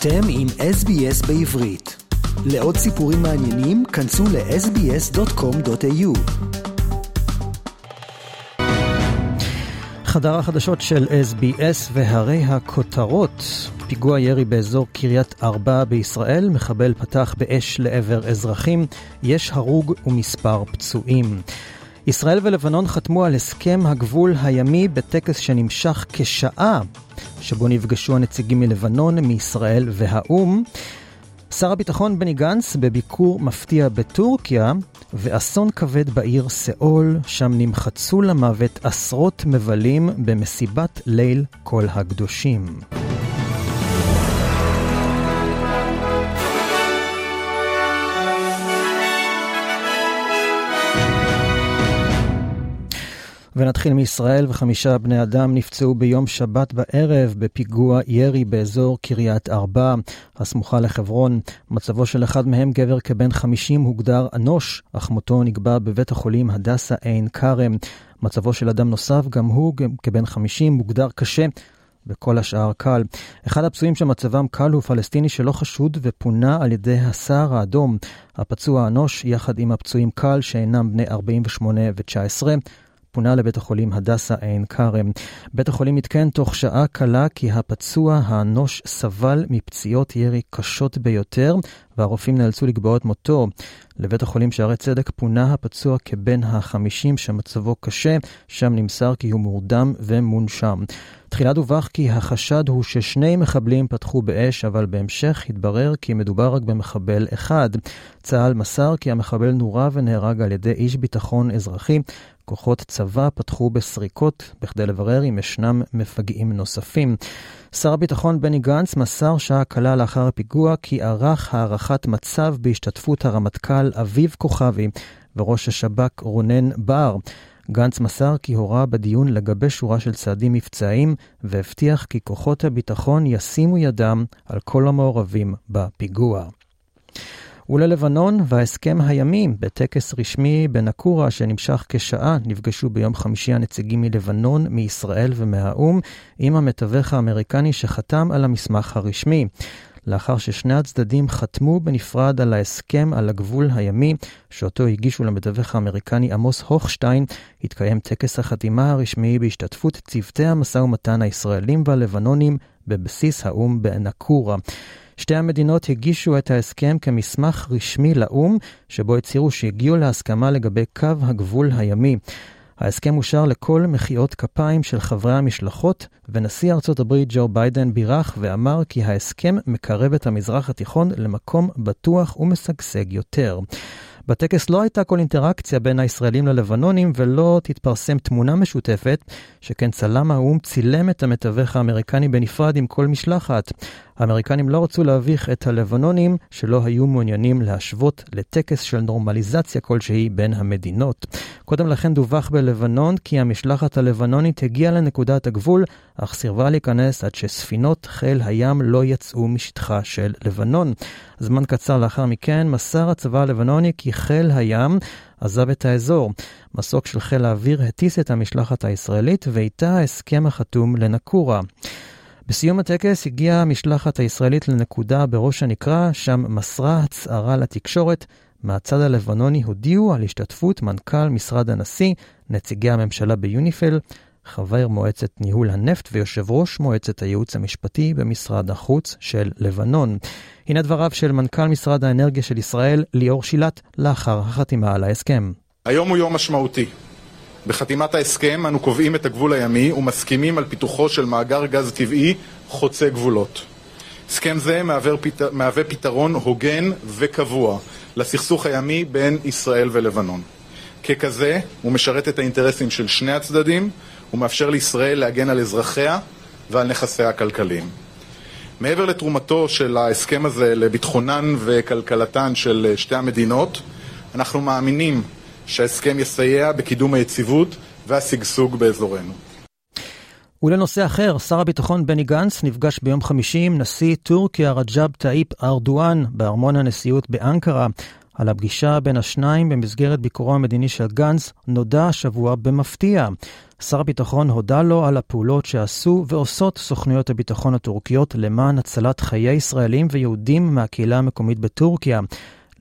אתם עם SBS בעברית. לעוד סיפורים מעניינים, כנסו ל-sbs.com.au. חדר החדשות של SBS והרי הכותרות. פיגוע ירי באזור קריית ארבע בישראל, מחבל פתח באש לעבר אזרחים, יש הרוג ומספר פצועים. ישראל ולבנון חתמו על הסכם הגבול הימי בטקס שנמשך כשעה, שבו נפגשו הנציגים מלבנון, מישראל והאו"ם. שר הביטחון בני גנץ בביקור מפתיע בטורקיה, ואסון כבד בעיר סאול, שם נמחצו למוות עשרות מבלים במסיבת ליל כל הקדושים. ונתחיל מישראל, וחמישה בני אדם נפצעו ביום שבת בערב בפיגוע ירי באזור קריית ארבע, הסמוכה לחברון. מצבו של אחד מהם, גבר כבן 50, הוגדר אנוש, אך מותו נקבע בבית החולים הדסה עין כרם. מצבו של אדם נוסף, גם הוא כבן 50, מוגדר קשה. וכל השאר קל. אחד הפצועים שמצבם קל הוא פלסטיני שלא חשוד ופונה על ידי הסהר האדום. הפצוע האנוש, יחד עם הפצועים קל, שאינם בני 48 ו-19, פונה לבית החולים הדסה עין כרם. בית החולים עדכן תוך שעה קלה כי הפצוע האנוש סבל מפציעות ירי קשות ביותר, והרופאים נאלצו לקבוע את מותו. לבית החולים שערי צדק פונה הפצוע כבן החמישים שמצבו קשה, שם נמסר כי הוא מורדם ומונשם. תחילה דווח כי החשד הוא ששני מחבלים פתחו באש, אבל בהמשך התברר כי מדובר רק במחבל אחד. צה"ל מסר כי המחבל נורה ונהרג על ידי איש ביטחון אזרחי. כוחות צבא פתחו בסריקות בכדי לברר אם ישנם מפגעים נוספים. שר הביטחון בני גנץ מסר שעה קלה לאחר הפיגוע כי ערך הערכת מצב בהשתתפות הרמטכ"ל אביב כוכבי וראש השב"כ רונן בר. גנץ מסר כי הורה בדיון לגבי שורה של צעדים מבצעיים, והבטיח כי כוחות הביטחון ישימו ידם על כל המעורבים בפיגוע. וללבנון וההסכם הימי בטקס רשמי בנקורה שנמשך כשעה נפגשו ביום חמישי הנציגים מלבנון, מישראל ומהאו"ם עם המתווך האמריקני שחתם על המסמך הרשמי. לאחר ששני הצדדים חתמו בנפרד על ההסכם על הגבול הימי, שאותו הגישו למתווך האמריקני עמוס הוכשטיין, התקיים טקס החתימה הרשמי בהשתתפות צוותי המשא ומתן הישראלים והלבנונים בבסיס האו"ם בנקורה. שתי המדינות הגישו את ההסכם כמסמך רשמי לאו"ם, שבו הצהירו שהגיעו להסכמה לגבי קו הגבול הימי. ההסכם אושר לכל מחיאות כפיים של חברי המשלחות, ונשיא ארצות הברית ג'ו ביידן בירך ואמר כי ההסכם מקרב את המזרח התיכון למקום בטוח ומשגשג יותר. בטקס לא הייתה כל אינטראקציה בין הישראלים ללבנונים ולא תתפרסם תמונה משותפת, שכן צלם האו"ם צילם את המתווך האמריקני בנפרד עם כל משלחת. האמריקנים לא רצו להביך את הלבנונים שלא היו מעוניינים להשוות לטקס של נורמליזציה כלשהי בין המדינות. קודם לכן דווח בלבנון כי המשלחת הלבנונית הגיעה לנקודת הגבול, אך סירבה להיכנס עד שספינות חיל הים לא יצאו משטחה של לבנון. זמן קצר לאחר מכן מסר הצבא הלבנוני כי חיל הים עזב את האזור. מסוק של חיל האוויר הטיס את המשלחת הישראלית ואיתה ההסכם החתום לנקורה. בסיום הטקס הגיעה המשלחת הישראלית לנקודה בראש הנקרה, שם מסרה הצהרה לתקשורת. מהצד הלבנוני הודיעו על השתתפות מנכ"ל משרד הנשיא, נציגי הממשלה ביוניפל, חבר מועצת ניהול הנפט ויושב ראש מועצת הייעוץ המשפטי במשרד החוץ של לבנון. הנה דבריו של מנכ"ל משרד האנרגיה של ישראל, ליאור שילת, לאחר החתימה על ההסכם. היום הוא יום משמעותי. בחתימת ההסכם אנו קובעים את הגבול הימי ומסכימים על פיתוחו של מאגר גז טבעי חוצה גבולות. הסכם זה מהווה, פת... מהווה פתרון הוגן וקבוע לסכסוך הימי בין ישראל ולבנון. ככזה, הוא משרת את האינטרסים של שני הצדדים ומאפשר לישראל להגן על אזרחיה ועל נכסיה הכלכליים. מעבר לתרומתו של ההסכם הזה לביטחונן וכלכלתן של שתי המדינות, אנחנו מאמינים שההסכם יסייע בקידום היציבות והשגשוג באזורנו. ולנושא אחר, שר הביטחון בני גנץ נפגש ביום חמישי עם נשיא טורקיה רג'אב טאיפ ארדואן בארמון הנשיאות באנקרה. על הפגישה בין השניים במסגרת ביקורו המדיני של גנץ נודע השבוע במפתיע. שר הביטחון הודה לו על הפעולות שעשו ועושות סוכנויות הביטחון הטורקיות למען הצלת חיי ישראלים ויהודים מהקהילה המקומית בטורקיה.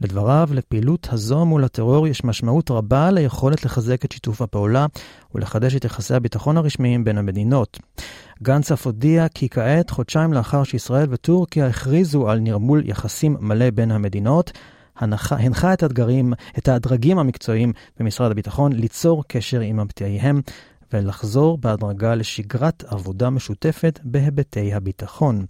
לדבריו, לפעילות הזו מול הטרור יש משמעות רבה ליכולת לחזק את שיתוף הפעולה ולחדש את יחסי הביטחון הרשמיים בין המדינות. גנץ אף הודיע כי כעת, חודשיים לאחר שישראל וטורקיה הכריזו על נרמול יחסים מלא בין המדינות, הנחה, את, הדגרים, את הדרגים המקצועיים במשרד הביטחון ליצור קשר עם מבטאיהם ולחזור בהדרגה לשגרת עבודה משותפת בהיבטי הביטחון.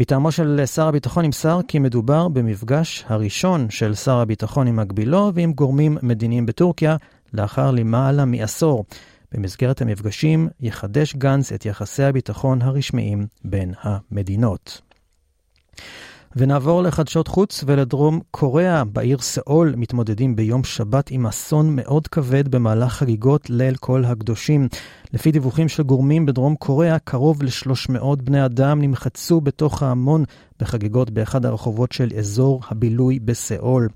מטעמו של שר הביטחון נמסר כי מדובר במפגש הראשון של שר הביטחון עם מקבילו ועם גורמים מדיניים בטורקיה לאחר למעלה מעשור. במסגרת המפגשים יחדש גנץ את יחסי הביטחון הרשמיים בין המדינות. ונעבור לחדשות חוץ ולדרום קוריאה. בעיר סאול מתמודדים ביום שבת עם אסון מאוד כבד במהלך חגיגות ליל כל הקדושים. לפי דיווחים של גורמים בדרום קוריאה, קרוב ל-300 בני אדם נמחצו בתוך ההמון בחגיגות באחד הרחובות של אזור הבילוי בסאול.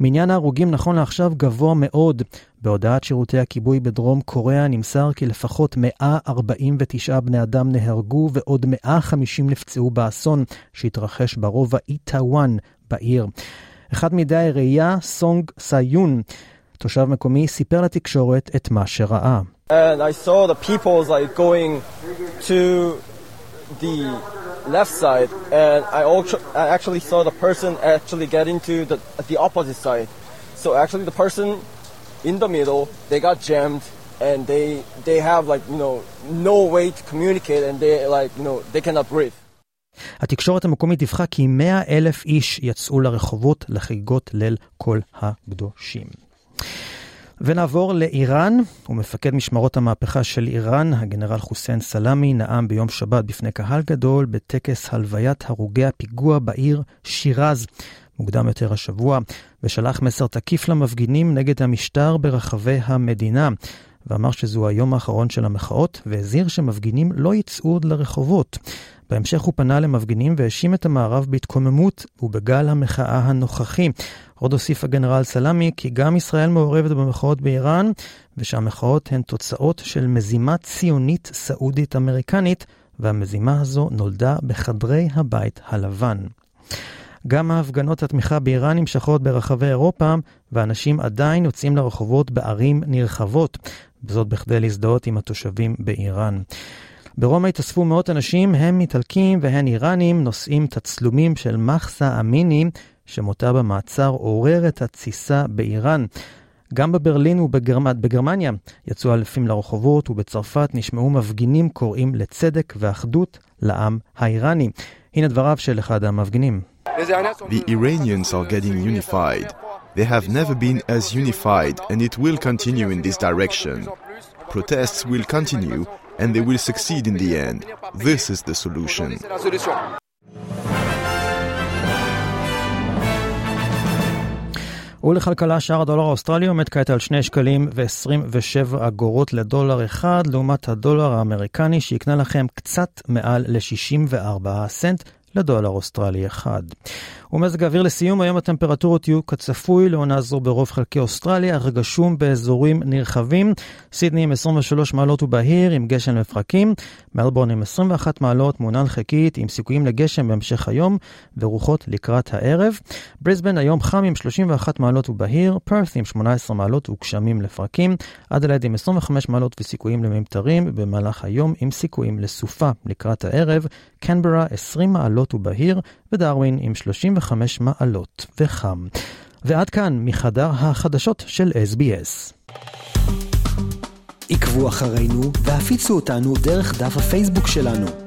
מניין ההרוגים נכון לעכשיו גבוה מאוד. בהודעת שירותי הכיבוי בדרום קוריאה נמסר כי לפחות 149 בני אדם נהרגו ועוד 150 נפצעו באסון שהתרחש ברובע איטאוואן בעיר. אחד מדי העירייה, סונג סאיון, תושב מקומי, סיפר לתקשורת את מה שראה. And I saw the people like going to the left side, and I, also, I actually saw the person actually get into the, the opposite side. So actually, the person in the middle, they got jammed, and they they have like you know no way to communicate, and they like you know they cannot breathe. התקשורת המקומית דיווחה כי 100 אלף איש יצאו לרחובות לחגיגות ליל כל הקדושים. ונעבור לאיראן, ומפקד משמרות המהפכה של איראן, הגנרל חוסיין סלאמי, נאם ביום שבת בפני קהל גדול בטקס הלוויית הרוגי הפיגוע בעיר שירז. מוקדם יותר השבוע, ושלח מסר תקיף למפגינים נגד המשטר ברחבי המדינה, ואמר שזהו היום האחרון של המחאות, והזהיר שמפגינים לא יצאו עוד לרחובות. בהמשך הוא פנה למפגינים והאשים את המערב בהתקוממות ובגל המחאה הנוכחי. עוד הוסיף הגנרל סלאמי כי גם ישראל מעורבת במחאות באיראן, ושהמחאות הן תוצאות של מזימה ציונית סעודית-אמריקנית, והמזימה הזו נולדה בחדרי הבית הלבן. גם ההפגנות התמיכה באיראן נמשכות ברחבי אירופה, ואנשים עדיין יוצאים לרחובות בערים נרחבות, וזאת בכדי להזדהות עם התושבים באיראן. ברומא התאספו מאות אנשים, הם איטלקים והן איראנים, נושאים תצלומים של מחסה אמיני, שמותה במעצר עורר את התסיסה באיראן. גם בברלין ובגרמניה יצאו אלפים לרחובות, ובצרפת נשמעו מפגינים קוראים לצדק ואחדות לעם האיראני. הנה דבריו של אחד המפגינים. The Iranians are getting unified. They have never been as unified, and it will continue in this direction. Protests will continue, and they will succeed in the end. This is the solution. ולכלכלה שער הדולר האוסטרלי עומד כעת על 2 שקלים ו-27 אגורות לדולר אחד, לעומת הדולר האמריקני שיקנה לכם קצת מעל ל-64 סנט לדולר אוסטרלי אחד. ומזג האוויר לסיום, היום הטמפרטורות יהיו כצפוי לעונה זו ברוב חלקי אוסטרליה, אך גשום באזורים נרחבים. סידני עם 23 מעלות ובהיר עם גשם לפרקים, מלבורן עם 21 מעלות מעונן חלקית עם סיכויים לגשם בהמשך היום ורוחות לקראת הערב. בריסבן היום חם עם 31 מעלות ובהיר, פרת' עם 18 מעלות וגשמים לפרקים, אדלד עם 25 מעלות וסיכויים לממטרים במהלך היום עם סיכויים לסופה לקראת הערב, קנברה 20 מעלות ובהיר ודרווין עם 35 מעלות וחם. ועד כאן מחדר החדשות של SBS. עקבו אחרינו והפיצו אותנו דרך דף הפייסבוק שלנו.